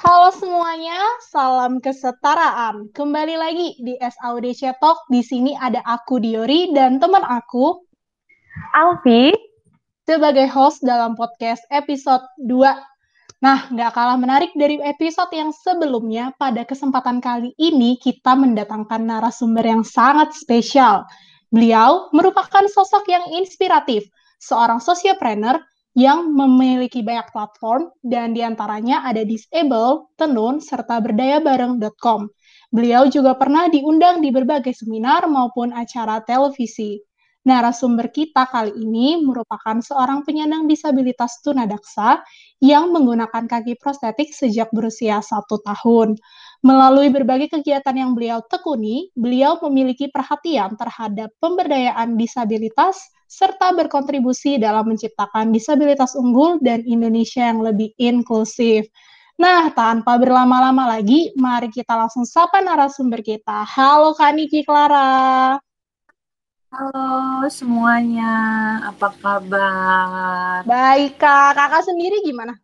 Halo semuanya, salam kesetaraan. Kembali lagi di SAUDC Talk. Di sini ada aku Diori dan teman aku Alfi sebagai host dalam podcast episode 2. Nah, nggak kalah menarik dari episode yang sebelumnya, pada kesempatan kali ini kita mendatangkan narasumber yang sangat spesial. Beliau merupakan sosok yang inspiratif, seorang sosiopreneur yang memiliki banyak platform dan di antaranya ada Disable, Tenun, serta berdayabareng.com. Beliau juga pernah diundang di berbagai seminar maupun acara televisi. Narasumber kita kali ini merupakan seorang penyandang disabilitas tunadaksa yang menggunakan kaki prostetik sejak berusia satu tahun. Melalui berbagai kegiatan yang beliau tekuni, beliau memiliki perhatian terhadap pemberdayaan disabilitas serta berkontribusi dalam menciptakan disabilitas unggul dan Indonesia yang lebih inklusif. Nah, tanpa berlama-lama lagi, mari kita langsung sapa narasumber kita. Halo Kak Niki Clara. Halo semuanya, apa kabar? Baik Kak, kakak sendiri gimana?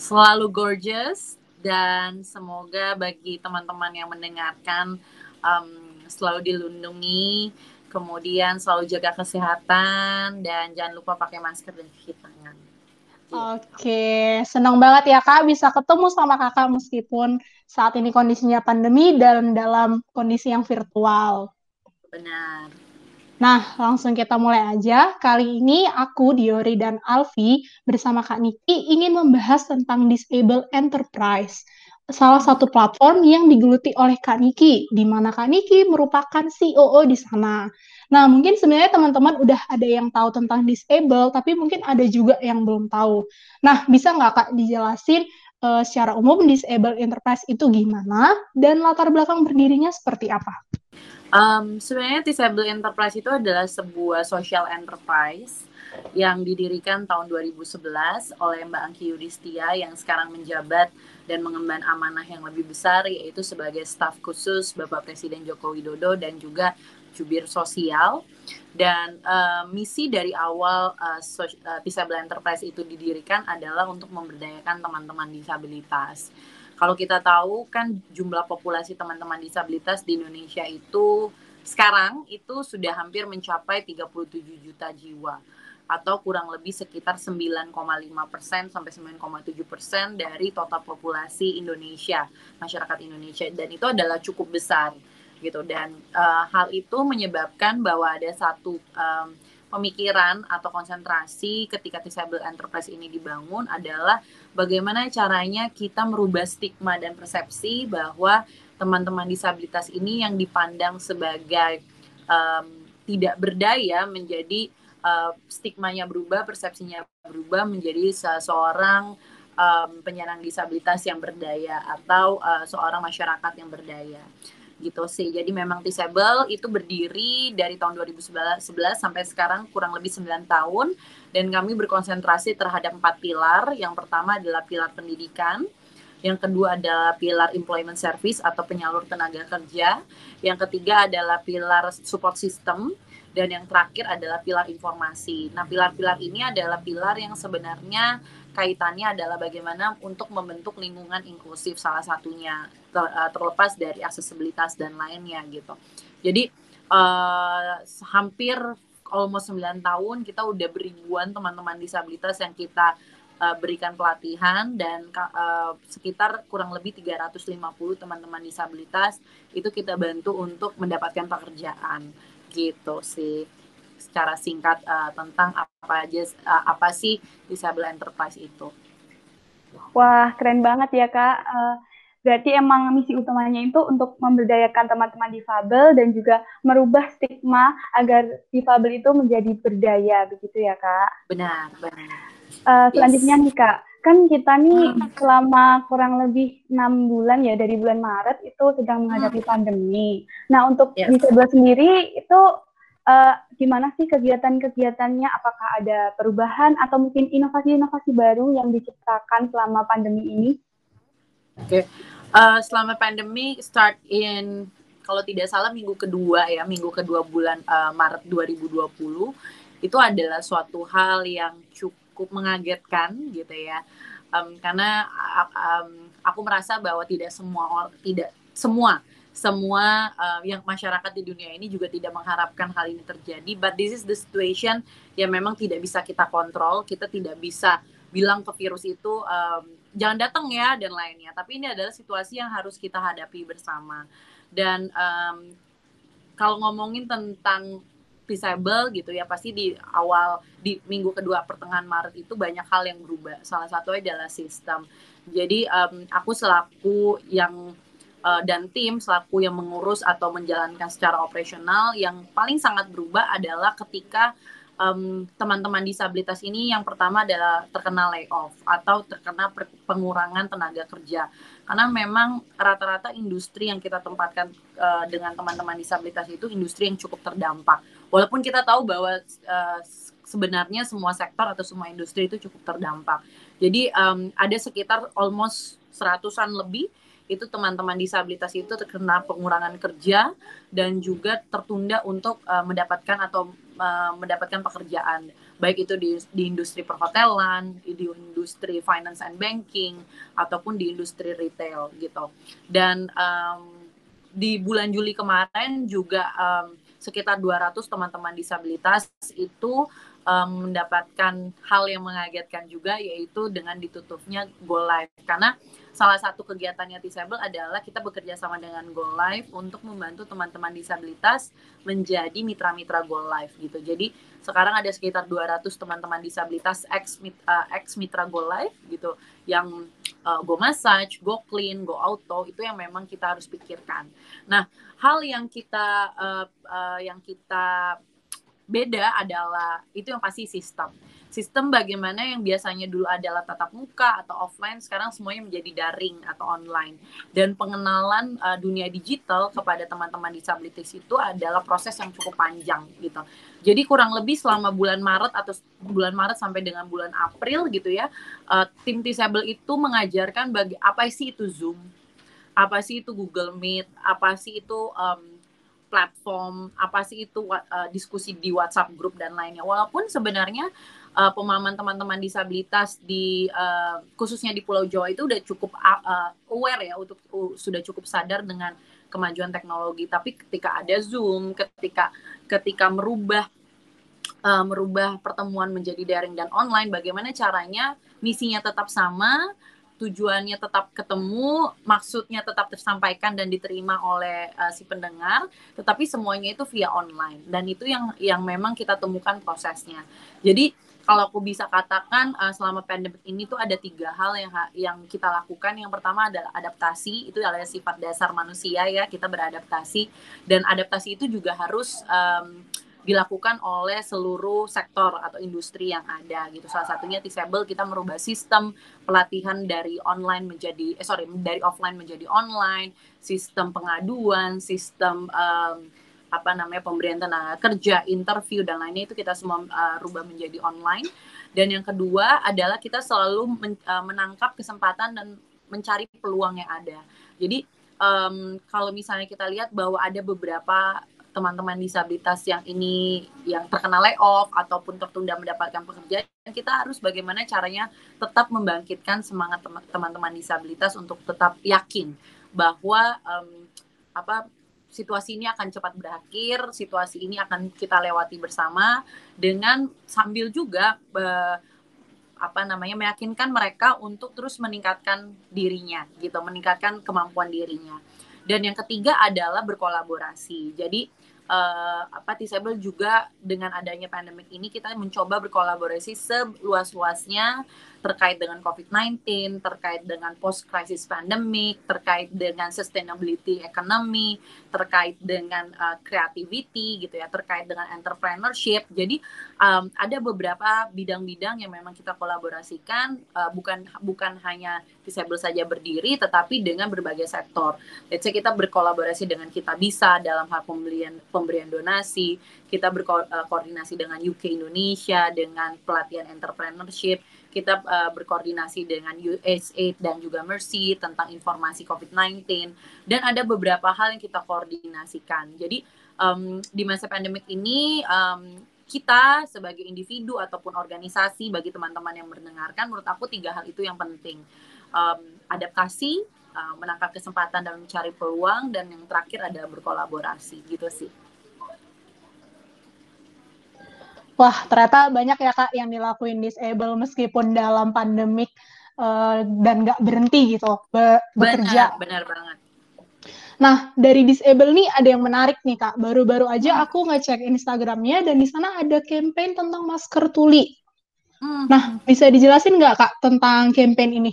Selalu gorgeous, dan semoga bagi teman-teman yang mendengarkan um, selalu dilindungi kemudian selalu jaga kesehatan dan jangan lupa pakai masker dan cuci tangan. Oke, senang banget ya Kak bisa ketemu sama Kakak meskipun saat ini kondisinya pandemi dan dalam kondisi yang virtual. Benar. Nah, langsung kita mulai aja. Kali ini aku, Diori, dan Alfi bersama Kak Niki ingin membahas tentang Disable Enterprise salah satu platform yang digeluti oleh Kak Niki, di mana Kak Niki merupakan COO di sana. Nah, mungkin sebenarnya teman-teman udah ada yang tahu tentang disable, tapi mungkin ada juga yang belum tahu. Nah, bisa nggak Kak dijelasin uh, secara umum disable enterprise itu gimana dan latar belakang berdirinya seperti apa? Um, sebenarnya disable enterprise itu adalah sebuah social enterprise yang didirikan tahun 2011 oleh Mbak Angki Yudhistia yang sekarang menjabat dan mengemban amanah yang lebih besar yaitu sebagai staf khusus Bapak Presiden Joko Widodo dan juga jubir sosial dan uh, misi dari awal uh, Disable Enterprise itu didirikan adalah untuk memberdayakan teman-teman disabilitas. Kalau kita tahu kan jumlah populasi teman-teman disabilitas di Indonesia itu sekarang itu sudah hampir mencapai 37 juta jiwa. Atau kurang lebih sekitar 9,5 persen sampai 9,7 persen dari total populasi Indonesia masyarakat Indonesia. Dan itu adalah cukup besar gitu. Dan uh, hal itu menyebabkan bahwa ada satu um, pemikiran atau konsentrasi ketika disable enterprise ini dibangun adalah bagaimana caranya kita merubah stigma dan persepsi bahwa teman-teman disabilitas ini yang dipandang sebagai um, tidak berdaya menjadi uh, stigmanya berubah, persepsinya berubah menjadi seseorang um, penyandang disabilitas yang berdaya atau uh, seorang masyarakat yang berdaya gitu sih. Jadi memang disable itu berdiri dari tahun 2011 sampai sekarang kurang lebih 9 tahun dan kami berkonsentrasi terhadap empat pilar. Yang pertama adalah pilar pendidikan, yang kedua adalah pilar employment service atau penyalur tenaga kerja, yang ketiga adalah pilar support system, dan yang terakhir adalah pilar informasi. Nah, pilar-pilar ini adalah pilar yang sebenarnya kaitannya adalah bagaimana untuk membentuk lingkungan inklusif salah satunya uh, terlepas dari aksesibilitas dan lainnya gitu. Jadi uh, hampir almost 9 tahun kita udah beribuan teman-teman disabilitas yang kita uh, berikan pelatihan dan uh, sekitar kurang lebih 350 teman-teman disabilitas itu kita bantu untuk mendapatkan pekerjaan gitu sih secara singkat uh, tentang apa aja uh, apa sih disable enterprise itu. Wah keren banget ya kak. Uh, berarti emang misi utamanya itu untuk memberdayakan teman-teman difabel dan juga merubah stigma agar difabel itu menjadi berdaya begitu ya kak. Benar benar. Uh, selanjutnya yes. nih kak, kan kita nih hmm. selama kurang lebih enam bulan ya dari bulan Maret itu sedang menghadapi hmm. pandemi. Nah untuk yes. di sebelah sendiri itu uh, gimana sih kegiatan-kegiatannya? Apakah ada perubahan atau mungkin inovasi-inovasi baru yang diciptakan selama pandemi ini? Oke, okay. uh, selama pandemi start in kalau tidak salah minggu kedua ya minggu kedua bulan uh, Maret 2020 itu adalah suatu hal yang cukup cukup mengagetkan gitu ya. Um, karena um, aku merasa bahwa tidak semua tidak semua semua uh, yang masyarakat di dunia ini juga tidak mengharapkan hal ini terjadi. But this is the situation yang memang tidak bisa kita kontrol kita tidak bisa bilang ke virus itu um, jangan datang ya dan lainnya. Tapi ini adalah situasi yang harus kita hadapi bersama. Dan um, kalau ngomongin tentang disable gitu ya. Pasti di awal di minggu kedua pertengahan Maret itu banyak hal yang berubah. Salah satu adalah sistem. Jadi um, aku selaku yang uh, dan tim selaku yang mengurus atau menjalankan secara operasional yang paling sangat berubah adalah ketika teman-teman um, disabilitas ini yang pertama adalah terkena layoff atau terkena pengurangan tenaga kerja. Karena memang rata-rata industri yang kita tempatkan uh, dengan teman-teman disabilitas itu industri yang cukup terdampak walaupun kita tahu bahwa uh, sebenarnya semua sektor atau semua industri itu cukup terdampak jadi um, ada sekitar almost seratusan lebih itu teman-teman disabilitas itu terkena pengurangan kerja dan juga tertunda untuk uh, mendapatkan atau uh, mendapatkan pekerjaan baik itu di, di industri perhotelan, di industri finance and banking ataupun di industri retail gitu. Dan um, di bulan Juli kemarin juga um, sekitar 200 teman-teman disabilitas itu um, mendapatkan hal yang mengagetkan juga yaitu dengan ditutupnya Go Live karena salah satu kegiatannya Disable adalah kita bekerja sama dengan Go Live untuk membantu teman-teman disabilitas menjadi mitra-mitra Go Live gitu. Jadi sekarang ada sekitar 200 teman-teman disabilitas ex uh, ex mitra Go Live gitu yang uh, Go Massage, Go Clean, Go Auto itu yang memang kita harus pikirkan. Nah, hal yang kita uh, uh, yang kita beda adalah itu yang pasti sistem. Sistem bagaimana yang biasanya dulu adalah tatap muka atau offline sekarang semuanya menjadi daring atau online. Dan pengenalan uh, dunia digital kepada teman-teman disabilitas itu adalah proses yang cukup panjang gitu jadi kurang lebih selama bulan Maret atau bulan Maret sampai dengan bulan April gitu ya uh, tim disable itu mengajarkan bagi apa sih itu Zoom? Apa sih itu Google Meet? Apa sih itu um, platform? Apa sih itu uh, diskusi di WhatsApp grup dan lainnya? Walaupun sebenarnya uh, pemahaman teman-teman disabilitas di uh, khususnya di Pulau Jawa itu udah cukup uh, aware ya untuk uh, sudah cukup sadar dengan kemajuan teknologi. Tapi ketika ada Zoom, ketika ketika merubah uh, merubah pertemuan menjadi daring dan online, bagaimana caranya misinya tetap sama, tujuannya tetap ketemu, maksudnya tetap tersampaikan dan diterima oleh uh, si pendengar, tetapi semuanya itu via online dan itu yang yang memang kita temukan prosesnya. Jadi kalau aku bisa katakan uh, selama pandemi ini tuh ada tiga hal yang yang kita lakukan. Yang pertama adalah adaptasi, itu adalah sifat dasar manusia ya, kita beradaptasi dan adaptasi itu juga harus um, dilakukan oleh seluruh sektor atau industri yang ada gitu. Salah satunya Tisable kita merubah sistem pelatihan dari online menjadi eh sorry dari offline menjadi online, sistem pengaduan, sistem um, apa namanya pemberian tenaga kerja, interview dan lainnya itu kita semua uh, rubah menjadi online. Dan yang kedua adalah kita selalu men, uh, menangkap kesempatan dan mencari peluang yang ada. Jadi um, kalau misalnya kita lihat bahwa ada beberapa teman-teman disabilitas yang ini yang terkena layoff ataupun tertunda mendapatkan pekerjaan kita harus bagaimana caranya tetap membangkitkan semangat teman-teman disabilitas untuk tetap yakin bahwa um, apa situasi ini akan cepat berakhir, situasi ini akan kita lewati bersama dengan sambil juga uh, apa namanya meyakinkan mereka untuk terus meningkatkan dirinya gitu, meningkatkan kemampuan dirinya. Dan yang ketiga adalah berkolaborasi. Jadi uh, apa disable juga dengan adanya pandemik ini kita mencoba berkolaborasi seluas-luasnya terkait dengan COVID-19, terkait dengan post-crisis pandemic, terkait dengan sustainability economy, terkait dengan uh, creativity gitu ya, terkait dengan entrepreneurship. Jadi um, ada beberapa bidang-bidang yang memang kita kolaborasikan uh, bukan bukan hanya disable saja berdiri tetapi dengan berbagai sektor. Let's say kita berkolaborasi dengan kita bisa dalam hal pembelian pemberian donasi, kita berkoordinasi dengan UK Indonesia dengan pelatihan entrepreneurship kita uh, berkoordinasi dengan USAID dan juga Mercy tentang informasi COVID-19 dan ada beberapa hal yang kita koordinasikan. Jadi um, di masa pandemik ini um, kita sebagai individu ataupun organisasi bagi teman-teman yang mendengarkan menurut aku tiga hal itu yang penting um, adaptasi uh, menangkap kesempatan dan mencari peluang dan yang terakhir ada berkolaborasi gitu sih Wah, ternyata banyak ya Kak yang dilakuin disable meskipun dalam pandemik uh, dan nggak berhenti gitu be bekerja. Benar, benar banget. Nah, dari disable nih ada yang menarik nih Kak. Baru-baru aja hmm. aku ngecek Instagramnya dan di sana ada campaign tentang masker tuli. Hmm. Nah, bisa dijelasin nggak Kak tentang campaign ini?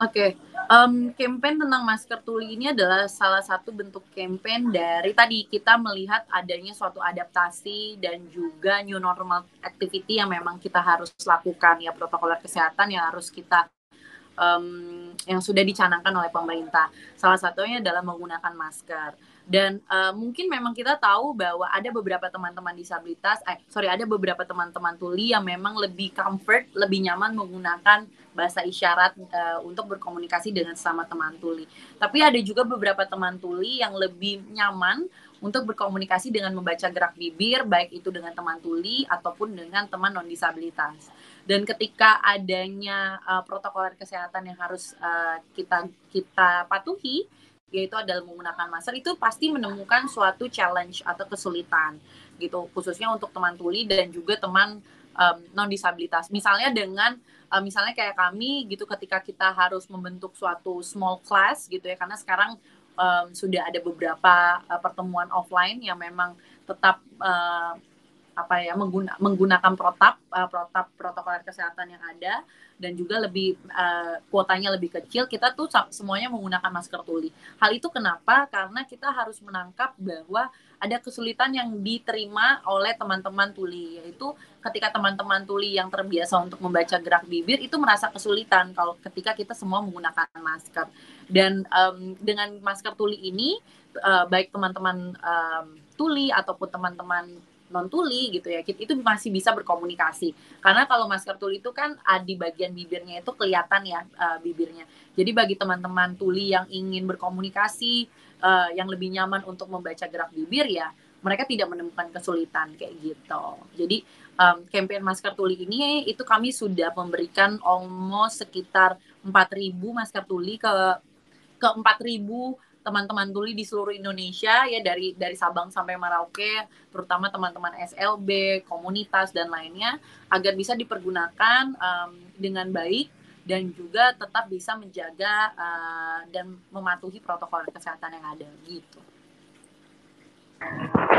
Oke, okay. um, campaign tentang masker tuli ini adalah salah satu bentuk campaign dari tadi kita melihat adanya suatu adaptasi dan juga new normal activity yang memang kita harus lakukan ya protokol kesehatan yang harus kita um, yang sudah dicanangkan oleh pemerintah. Salah satunya adalah menggunakan masker dan uh, mungkin memang kita tahu bahwa ada beberapa teman-teman disabilitas eh sorry ada beberapa teman-teman tuli yang memang lebih comfort lebih nyaman menggunakan bahasa isyarat uh, untuk berkomunikasi dengan sama teman tuli. Tapi ada juga beberapa teman tuli yang lebih nyaman untuk berkomunikasi dengan membaca gerak bibir baik itu dengan teman tuli ataupun dengan teman non disabilitas dan ketika adanya uh, protokol kesehatan yang harus uh, kita kita patuhi yaitu adalah menggunakan masker itu pasti menemukan suatu challenge atau kesulitan gitu. Khususnya untuk teman tuli dan juga teman um, non disabilitas misalnya dengan uh, misalnya kayak kami gitu ketika kita harus membentuk suatu small class gitu ya. Karena sekarang um, sudah ada beberapa uh, pertemuan offline yang memang tetap uh, apa ya mengguna, menggunakan protap uh, protap protokol kesehatan yang ada dan juga lebih uh, kuotanya lebih kecil kita tuh semuanya menggunakan masker tuli. Hal itu kenapa? Karena kita harus menangkap bahwa ada kesulitan yang diterima oleh teman-teman tuli yaitu ketika teman-teman tuli yang terbiasa untuk membaca gerak bibir itu merasa kesulitan kalau ketika kita semua menggunakan masker. Dan um, dengan masker tuli ini uh, baik teman-teman tuli ataupun teman-teman non tuli gitu ya itu masih bisa berkomunikasi. Karena kalau masker tuli itu kan di bagian bibirnya itu kelihatan ya uh, bibirnya. Jadi bagi teman-teman tuli yang ingin berkomunikasi uh, yang lebih nyaman untuk membaca gerak bibir ya mereka tidak menemukan kesulitan kayak gitu. Jadi um, campaign masker tuli ini itu kami sudah memberikan almost sekitar 4.000 masker tuli ke ke 4.000 teman-teman tuli di seluruh Indonesia ya dari dari Sabang sampai Merauke terutama teman-teman SLB komunitas dan lainnya agar bisa dipergunakan um, dengan baik dan juga tetap bisa menjaga uh, dan mematuhi protokol kesehatan yang ada gitu.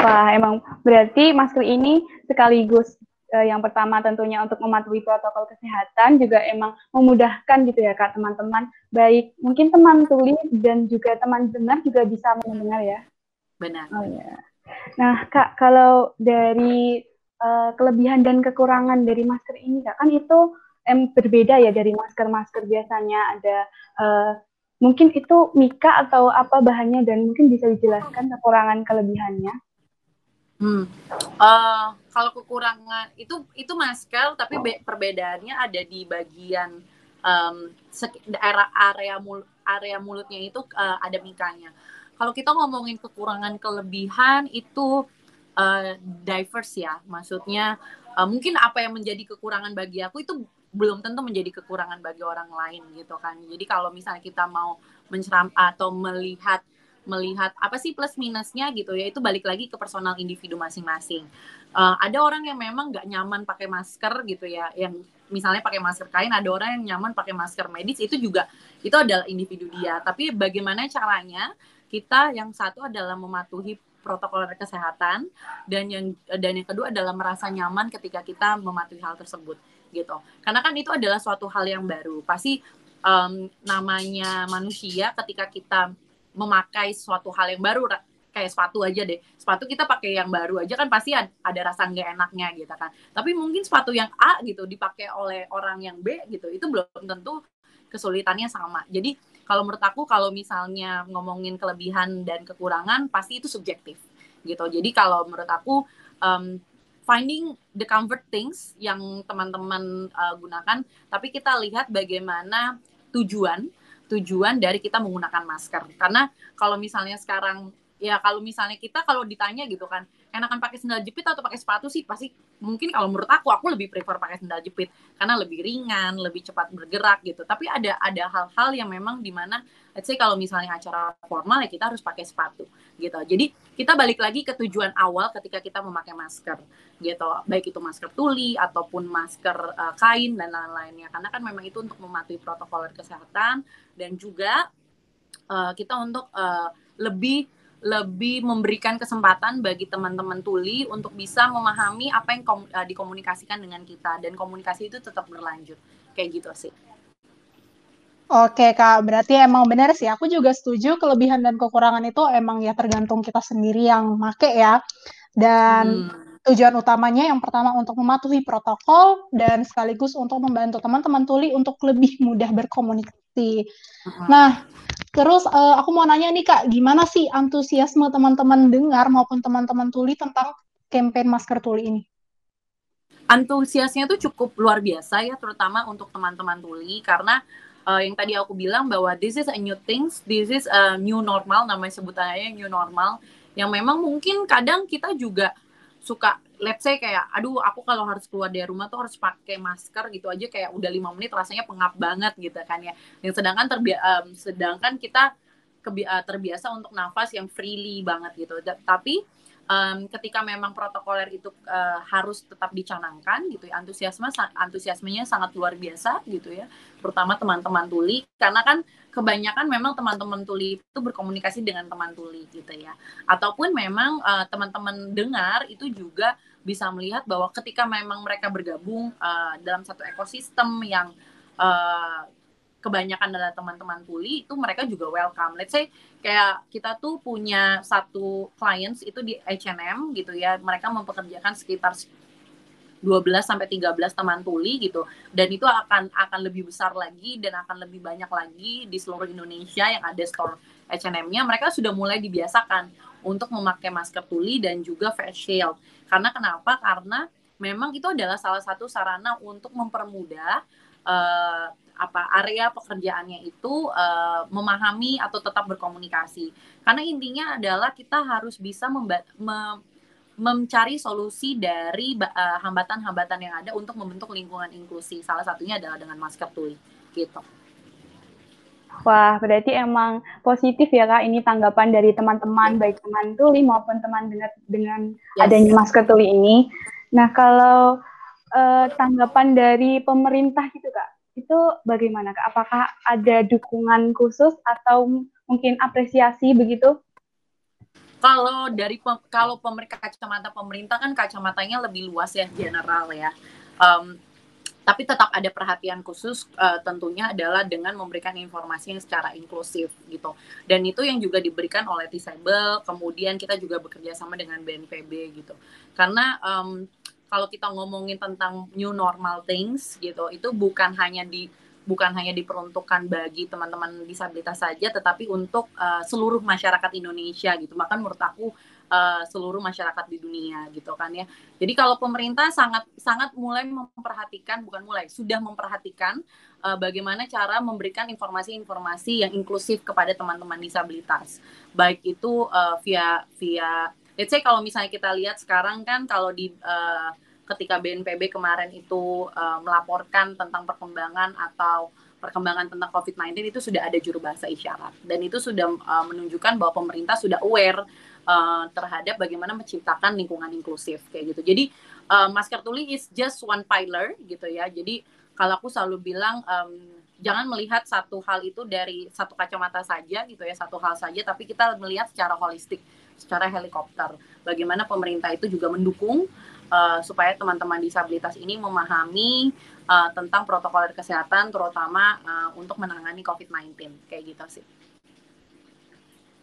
Wah, emang berarti masker ini sekaligus uh, yang pertama tentunya untuk mematuhi protokol kesehatan juga emang memudahkan gitu ya kak teman-teman. Baik mungkin teman tulis dan juga teman dengar juga bisa mendengar ya. Benar. Oh ya nah kak kalau dari uh, kelebihan dan kekurangan dari masker ini kak kan itu em berbeda ya dari masker-masker biasanya. Ada uh, mungkin itu mika atau apa bahannya dan mungkin bisa dijelaskan kekurangan kelebihannya Hmm. Uh, kalau kekurangan itu itu masker, tapi be, perbedaannya ada di bagian um, daerah area mul, area mulutnya itu uh, ada mikanya. Kalau kita ngomongin kekurangan kelebihan itu uh, diverse ya, maksudnya uh, mungkin apa yang menjadi kekurangan bagi aku itu belum tentu menjadi kekurangan bagi orang lain gitu kan. Jadi kalau misalnya kita mau menceram atau melihat melihat apa sih plus minusnya gitu ya itu balik lagi ke personal individu masing-masing. Uh, ada orang yang memang nggak nyaman pakai masker gitu ya yang misalnya pakai masker kain ada orang yang nyaman pakai masker medis itu juga itu adalah individu dia. Tapi bagaimana caranya kita yang satu adalah mematuhi protokol kesehatan dan yang dan yang kedua adalah merasa nyaman ketika kita mematuhi hal tersebut gitu. Karena kan itu adalah suatu hal yang baru. Pasti um, namanya manusia ketika kita memakai suatu hal yang baru kayak sepatu aja deh. Sepatu kita pakai yang baru aja kan pasti ada rasa nggak enaknya gitu kan. Tapi mungkin sepatu yang A gitu dipakai oleh orang yang B gitu itu belum tentu kesulitannya sama. Jadi kalau menurut aku kalau misalnya ngomongin kelebihan dan kekurangan pasti itu subjektif gitu. Jadi kalau menurut aku um, finding the comfort things yang teman-teman uh, gunakan tapi kita lihat bagaimana tujuan tujuan dari kita menggunakan masker. Karena kalau misalnya sekarang ya kalau misalnya kita kalau ditanya gitu kan enakan pakai sendal jepit atau pakai sepatu sih? Pasti mungkin kalau menurut aku aku lebih prefer pakai sendal jepit. Karena lebih ringan lebih cepat bergerak gitu. Tapi ada ada hal-hal yang memang di mana let's say kalau misalnya acara formal ya kita harus pakai sepatu gitu. Jadi kita balik lagi ke tujuan awal ketika kita memakai masker gitu. Baik itu masker tuli ataupun masker uh, kain dan lain-lainnya. Karena kan memang itu untuk mematuhi protokol kesehatan dan juga uh, kita untuk uh, lebih lebih memberikan kesempatan bagi teman-teman tuli untuk bisa memahami apa yang kom, uh, dikomunikasikan dengan kita dan komunikasi itu tetap berlanjut kayak gitu sih. Oke kak, berarti emang benar sih. Aku juga setuju kelebihan dan kekurangan itu emang ya tergantung kita sendiri yang make ya. Dan hmm. tujuan utamanya yang pertama untuk mematuhi protokol dan sekaligus untuk membantu teman-teman tuli untuk lebih mudah berkomunikasi. Hmm. Nah, Terus uh, aku mau nanya nih Kak, gimana sih antusiasme teman-teman dengar maupun teman-teman tuli tentang campaign masker tuli ini? Antusiasnya tuh cukup luar biasa ya, terutama untuk teman-teman tuli karena uh, yang tadi aku bilang bahwa this is a new things, this is a new normal, namanya sebutannya new normal, yang memang mungkin kadang kita juga suka let's say kayak aduh aku kalau harus keluar dari rumah tuh harus pakai masker gitu aja kayak udah lima menit rasanya pengap banget gitu kan ya. Yang sedangkan terbi um, sedangkan kita uh, terbiasa untuk nafas yang freely banget gitu. Tapi um, ketika memang protokoler itu uh, harus tetap dicanangkan gitu ya antusiasme antusiasmenya sangat luar biasa gitu ya terutama teman-teman tuli karena kan kebanyakan memang teman-teman tuli itu berkomunikasi dengan teman tuli gitu ya. Ataupun memang uh, teman-teman dengar itu juga bisa melihat bahwa ketika memang mereka bergabung uh, dalam satu ekosistem yang uh, kebanyakan adalah teman-teman tuli itu mereka juga welcome. Let's say kayak kita tuh punya satu clients itu di H&M gitu ya. Mereka mempekerjakan sekitar 12 sampai 13 teman tuli gitu dan itu akan akan lebih besar lagi dan akan lebih banyak lagi di seluruh Indonesia yang ada store H&M-nya mereka sudah mulai dibiasakan untuk memakai masker tuli dan juga face shield karena kenapa? Karena memang itu adalah salah satu sarana untuk mempermudah uh, apa area pekerjaannya itu uh, memahami atau tetap berkomunikasi. Karena intinya adalah kita harus bisa memba mem mencari solusi dari eh, hambatan-hambatan uh, yang ada untuk membentuk lingkungan inklusi. Salah satunya adalah dengan masker tuli, gitu. Wah, berarti emang positif ya kak ini tanggapan dari teman-teman baik teman tuli maupun teman dengan dengan yes. adanya masker tuli ini. Nah kalau uh, tanggapan dari pemerintah gitu kak, itu bagaimana kak? Apakah ada dukungan khusus atau mungkin apresiasi begitu? Kalau dari kalau pemerintah kacamata pemerintah kan kacamatanya lebih luas ya general ya. Um, tapi tetap ada perhatian khusus uh, tentunya adalah dengan memberikan informasi yang secara inklusif gitu dan itu yang juga diberikan oleh Tisable kemudian kita juga bekerja sama dengan BNPB gitu karena um, kalau kita ngomongin tentang new normal things gitu itu bukan hanya di bukan hanya diperuntukkan bagi teman-teman disabilitas saja tetapi untuk uh, seluruh masyarakat Indonesia gitu maka menurut aku uh, seluruh masyarakat di dunia gitu kan ya. Jadi kalau pemerintah sangat sangat mulai memperhatikan bukan mulai sudah memperhatikan uh, bagaimana cara memberikan informasi-informasi yang inklusif kepada teman-teman disabilitas. Baik itu uh, via via let's say kalau misalnya kita lihat sekarang kan kalau di uh, ketika BNPB kemarin itu uh, melaporkan tentang perkembangan atau perkembangan tentang COVID-19 itu sudah ada juru bahasa isyarat dan itu sudah uh, menunjukkan bahwa pemerintah sudah aware uh, terhadap bagaimana menciptakan lingkungan inklusif kayak gitu. Jadi uh, masker tuli is just one pillar gitu ya. Jadi kalau aku selalu bilang um, jangan melihat satu hal itu dari satu kacamata saja gitu ya, satu hal saja, tapi kita melihat secara holistik, secara helikopter. Bagaimana pemerintah itu juga mendukung uh, supaya teman-teman disabilitas ini memahami uh, tentang protokol kesehatan, terutama uh, untuk menangani COVID-19 kayak gitu sih.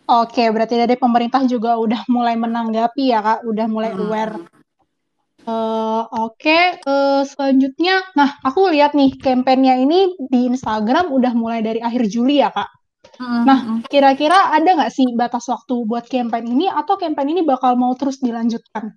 Oke, berarti dari pemerintah juga udah mulai menanggapi ya kak, udah mulai hmm. aware. Uh, Oke, okay. uh, selanjutnya, nah aku lihat nih kampanyenya ini di Instagram udah mulai dari akhir Juli ya kak. Hmm. Nah, hmm. kira-kira ada nggak sih batas waktu buat kampanye ini atau kampanye ini bakal mau terus dilanjutkan?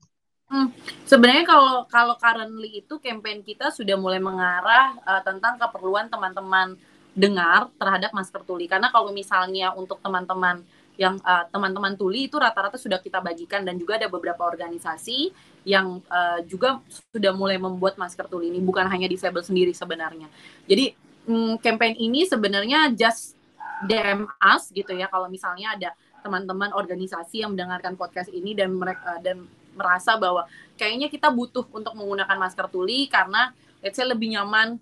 Hmm. Sebenarnya kalau kalau currently itu kampanye kita sudah mulai mengarah uh, tentang keperluan teman-teman dengar terhadap masker tuli. Karena kalau misalnya untuk teman-teman yang uh, teman-teman tuli itu rata-rata sudah kita bagikan dan juga ada beberapa organisasi yang uh, juga sudah mulai membuat masker tuli ini bukan hanya disable sendiri sebenarnya. Jadi um, campaign ini sebenarnya just DM us gitu ya kalau misalnya ada teman-teman organisasi yang mendengarkan podcast ini dan mereka dan merasa bahwa kayaknya kita butuh untuk menggunakan masker tuli karena let's say lebih nyaman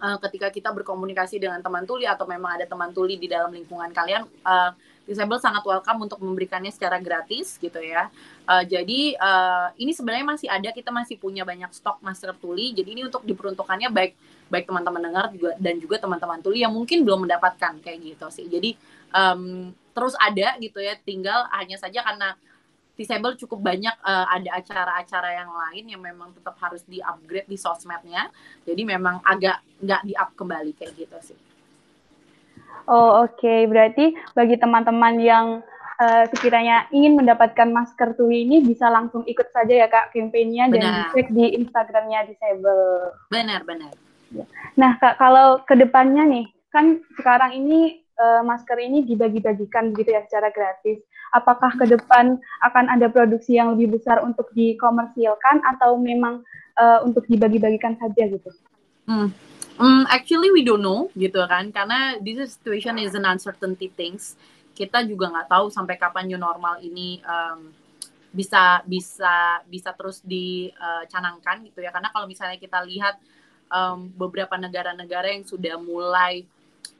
uh, ketika kita berkomunikasi dengan teman tuli atau memang ada teman tuli di dalam lingkungan kalian uh, disable sangat welcome untuk memberikannya secara gratis gitu ya. Uh, jadi uh, ini sebenarnya masih ada, kita masih punya banyak stok masker tuli. Jadi ini untuk diperuntukannya baik baik teman-teman dengar juga dan juga teman-teman tuli yang mungkin belum mendapatkan kayak gitu sih. Jadi um, terus ada gitu ya, tinggal hanya saja karena disable cukup banyak uh, ada acara-acara yang lain yang memang tetap harus di upgrade di sosmednya. Jadi memang agak nggak di up kembali kayak gitu sih. Oh oke, okay. berarti bagi teman-teman yang uh, sekiranya ingin mendapatkan masker tuli ini bisa langsung ikut saja ya kak kampanyenya dan cek di Instagramnya Disable. Benar benar. Nah kak kalau ke depannya nih kan sekarang ini uh, masker ini dibagi-bagikan gitu ya secara gratis. Apakah ke depan akan ada produksi yang lebih besar untuk dikomersilkan atau memang uh, untuk dibagi-bagikan saja gitu? Hmm Um, actually we don't know gitu kan karena this situation is an uncertainty things. Kita juga nggak tahu sampai kapan new normal ini um, bisa bisa bisa terus dicanangkan gitu ya karena kalau misalnya kita lihat um, beberapa negara-negara yang sudah mulai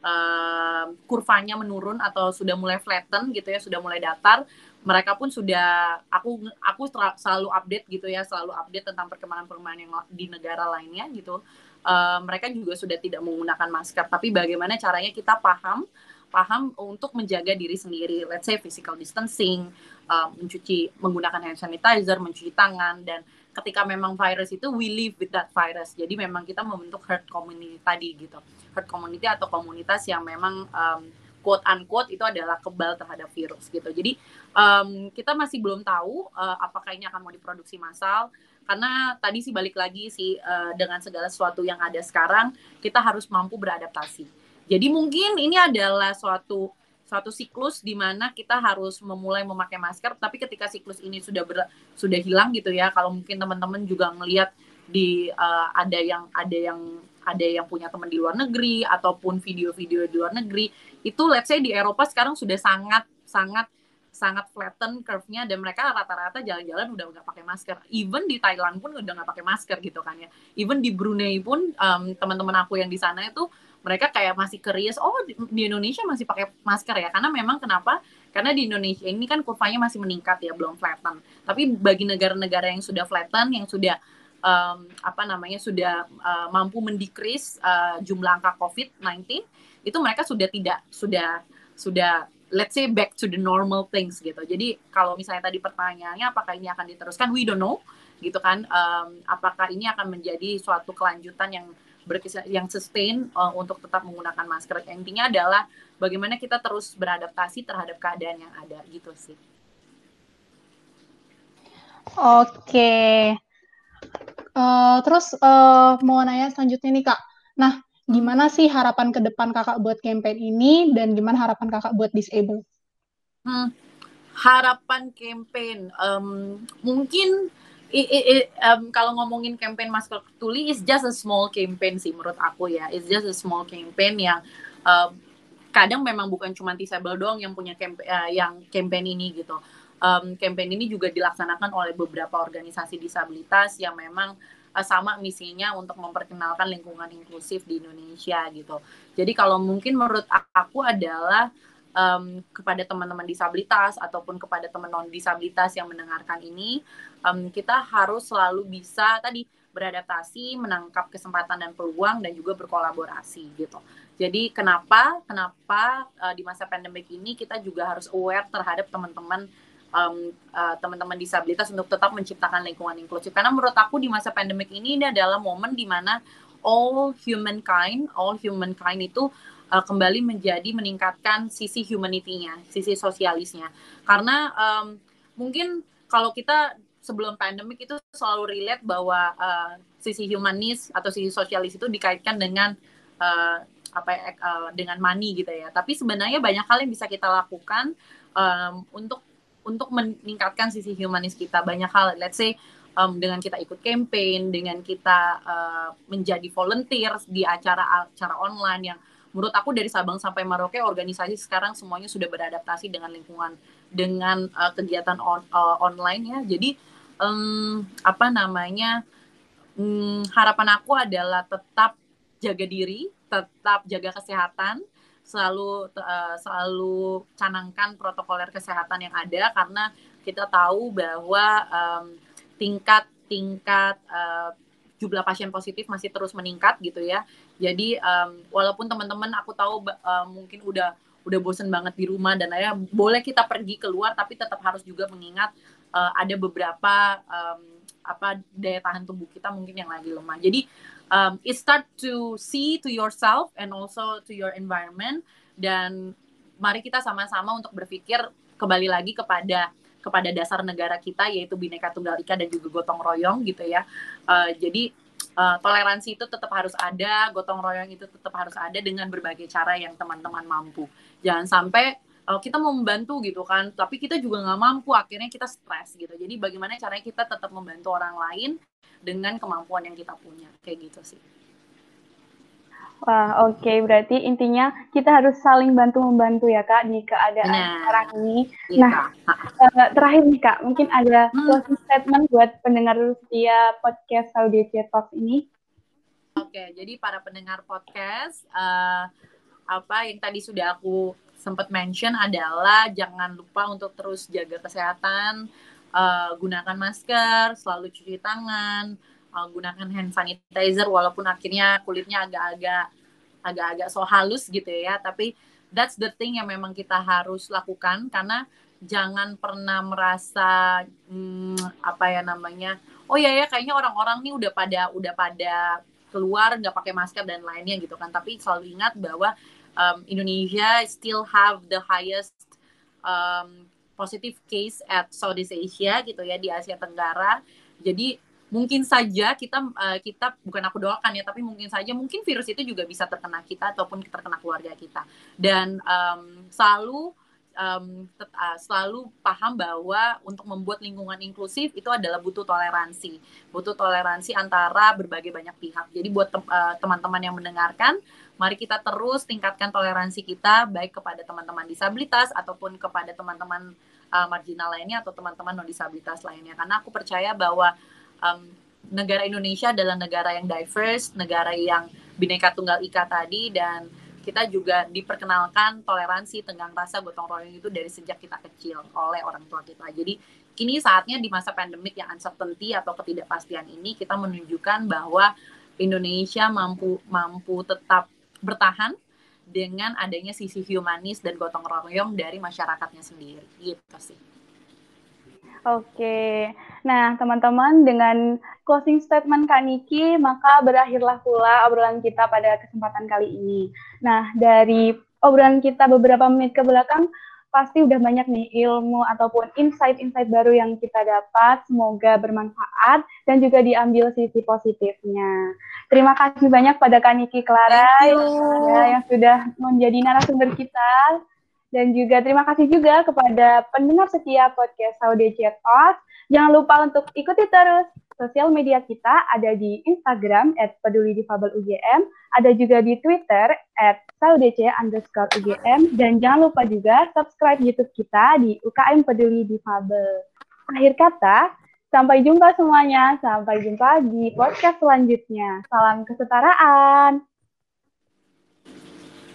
um, kurvanya menurun atau sudah mulai flatten gitu ya sudah mulai datar mereka pun sudah aku aku selalu update gitu ya selalu update tentang perkembangan-perkembangan yang di negara lainnya gitu uh, mereka juga sudah tidak menggunakan masker. Tapi bagaimana caranya kita paham paham untuk menjaga diri sendiri, let's say physical distancing, uh, mencuci menggunakan hand sanitizer, mencuci tangan dan ketika memang virus itu we live with that virus. Jadi memang kita membentuk herd community tadi gitu. Herd community atau komunitas yang memang um, quote unquote itu adalah kebal terhadap virus gitu. Jadi um, kita masih belum tahu uh, apakah ini akan mau diproduksi massal karena tadi sih balik lagi sih uh, dengan segala sesuatu yang ada sekarang kita harus mampu beradaptasi. Jadi mungkin ini adalah suatu suatu siklus di mana kita harus memulai memakai masker tapi ketika siklus ini sudah ber, sudah hilang gitu ya kalau mungkin teman-teman juga ngelihat di uh, ada yang ada yang ada yang punya teman di luar negeri ataupun video-video di luar negeri itu let's say di Eropa sekarang sudah sangat sangat sangat flatten curve-nya dan mereka rata-rata jalan-jalan udah nggak pakai masker. Even di Thailand pun udah nggak pakai masker gitu kan ya. Even di Brunei pun um, teman-teman aku yang di sana itu mereka kayak masih curious, oh di Indonesia masih pakai masker ya? Karena memang kenapa? Karena di Indonesia ini kan kurvanya masih meningkat ya, belum flatten. Tapi bagi negara-negara yang sudah flatten, yang sudah um, apa namanya sudah uh, mampu mendikris uh, jumlah angka COVID-19, itu mereka sudah tidak sudah sudah let's say back to the normal things gitu. Jadi kalau misalnya tadi pertanyaannya apakah ini akan diteruskan, we don't know gitu kan. Um, apakah ini akan menjadi suatu kelanjutan yang berkisar yang sustain uh, untuk tetap menggunakan masker. Intinya adalah bagaimana kita terus beradaptasi terhadap keadaan yang ada gitu sih. Oke. Uh, terus uh, mau nanya selanjutnya nih kak. Nah gimana sih harapan ke depan kakak buat campaign ini dan gimana harapan kakak buat disable? Hmm, harapan campaign um, mungkin i, i, i, um, kalau ngomongin campaign masker tuli is just a small campaign sih menurut aku ya it's just a small campaign yang um, kadang memang bukan cuma disable doang yang punya campaign uh, yang campaign ini gitu um, campaign ini juga dilaksanakan oleh beberapa organisasi disabilitas yang memang uh, sama misinya untuk memperkenalkan lingkungan inklusif di Indonesia gitu. Jadi kalau mungkin menurut aku adalah um, kepada teman-teman disabilitas ataupun kepada teman non disabilitas yang mendengarkan ini, um, kita harus selalu bisa tadi beradaptasi, menangkap kesempatan dan peluang dan juga berkolaborasi gitu. Jadi kenapa kenapa uh, di masa pandemik ini kita juga harus aware terhadap teman-teman um, uh, teman-teman disabilitas untuk tetap menciptakan lingkungan inklusif. Karena menurut aku di masa pandemik ini ini adalah momen di mana all humankind, all humankind itu uh, kembali menjadi meningkatkan sisi humanity-nya, sisi sosialisnya. Karena um, mungkin kalau kita sebelum pandemik itu selalu relate bahwa uh, sisi humanis atau sisi sosialis itu dikaitkan dengan uh, apa ya, uh, dengan money gitu ya. Tapi sebenarnya banyak hal yang bisa kita lakukan um, untuk untuk meningkatkan sisi humanis kita. Banyak hal, let's say um, dengan kita ikut campaign, dengan kita uh, menjadi volunteer di acara-acara online yang menurut aku dari Sabang sampai Merauke organisasi sekarang semuanya sudah beradaptasi dengan lingkungan dengan uh, kegiatan on, uh, online ya. Jadi um, apa namanya um, harapan aku adalah tetap jaga diri, tetap jaga kesehatan, selalu uh, selalu canangkan protokoler kesehatan yang ada karena kita tahu bahwa um, tingkat tingkat uh, jumlah pasien positif masih terus meningkat gitu ya. Jadi um, walaupun teman-teman aku tahu uh, mungkin udah udah bosen banget di rumah dan akhirnya boleh kita pergi keluar tapi tetap harus juga mengingat uh, ada beberapa um, apa daya tahan tubuh kita mungkin yang lagi lemah. Jadi um, it start to see to yourself and also to your environment dan mari kita sama-sama untuk berpikir kembali lagi kepada kepada dasar negara kita yaitu bineka tunggal ika dan juga gotong royong gitu ya. Uh, jadi uh, toleransi itu tetap harus ada gotong royong itu tetap harus ada dengan berbagai cara yang teman-teman mampu. Jangan sampai uh, kita mau membantu gitu kan tapi kita juga nggak mampu akhirnya kita stres gitu. Jadi bagaimana caranya kita tetap membantu orang lain dengan kemampuan yang kita punya kayak gitu sih Wah, oke. Okay. Berarti intinya kita harus saling bantu membantu ya kak di keadaan nah, sekarang ini. Iya, nah, uh, terakhir nih kak, mungkin ada hmm. closing statement buat pendengar setia podcast Saudi Talks ini. Oke, okay, jadi para pendengar podcast, uh, apa yang tadi sudah aku sempat mention adalah jangan lupa untuk terus jaga kesehatan, uh, gunakan masker, selalu cuci tangan, gunakan hand sanitizer walaupun akhirnya kulitnya agak-agak agak-agak so halus gitu ya, tapi that's the thing yang memang kita harus lakukan karena jangan pernah merasa hmm, apa ya namanya oh ya ya kayaknya orang-orang nih udah pada udah pada keluar nggak pakai masker dan lainnya gitu kan tapi selalu ingat bahwa um, Indonesia still have the highest um, positive case at Southeast Asia gitu ya di Asia Tenggara. Jadi mungkin saja kita uh, kita bukan aku doakan ya tapi mungkin saja mungkin virus itu juga bisa terkena kita ataupun terkena keluarga kita. Dan um, selalu um, uh, selalu paham bahwa untuk membuat lingkungan inklusif itu adalah butuh toleransi. Butuh toleransi antara berbagai banyak pihak. Jadi buat eh, teman-teman yang mendengarkan mari kita terus tingkatkan toleransi kita baik kepada teman-teman disabilitas ataupun kepada teman-teman uh, marginal lainnya atau teman-teman non disabilitas lainnya. Karena aku percaya bahwa um, negara Indonesia adalah negara yang diverse negara yang bineka tunggal ika tadi dan kita juga diperkenalkan toleransi tenggang rasa gotong royong itu dari sejak kita kecil oleh orang tua kita. Jadi kini saatnya di masa pandemik yang uncertainty atau ketidakpastian ini kita menunjukkan bahwa Indonesia mampu mampu tetap bertahan dengan adanya sisi humanis dan gotong royong dari masyarakatnya sendiri. Gitu sih. Oke, nah teman-teman dengan closing statement Kak Niki, maka berakhirlah pula obrolan kita pada kesempatan kali ini. Nah, dari obrolan kita beberapa menit ke belakang, pasti udah banyak nih ilmu ataupun insight-insight baru yang kita dapat. Semoga bermanfaat dan juga diambil sisi positifnya. Terima kasih banyak pada Kaniki Clara ya, yang sudah menjadi narasumber kita. Dan juga terima kasih juga kepada pendengar setia podcast Saudi Talks. Jangan lupa untuk ikuti terus sosial media kita ada di Instagram at peduli ada juga di Twitter at saudc dan jangan lupa juga subscribe YouTube kita di UKM Peduli Difabel. Akhir kata, sampai jumpa semuanya, sampai jumpa di podcast selanjutnya. Salam kesetaraan.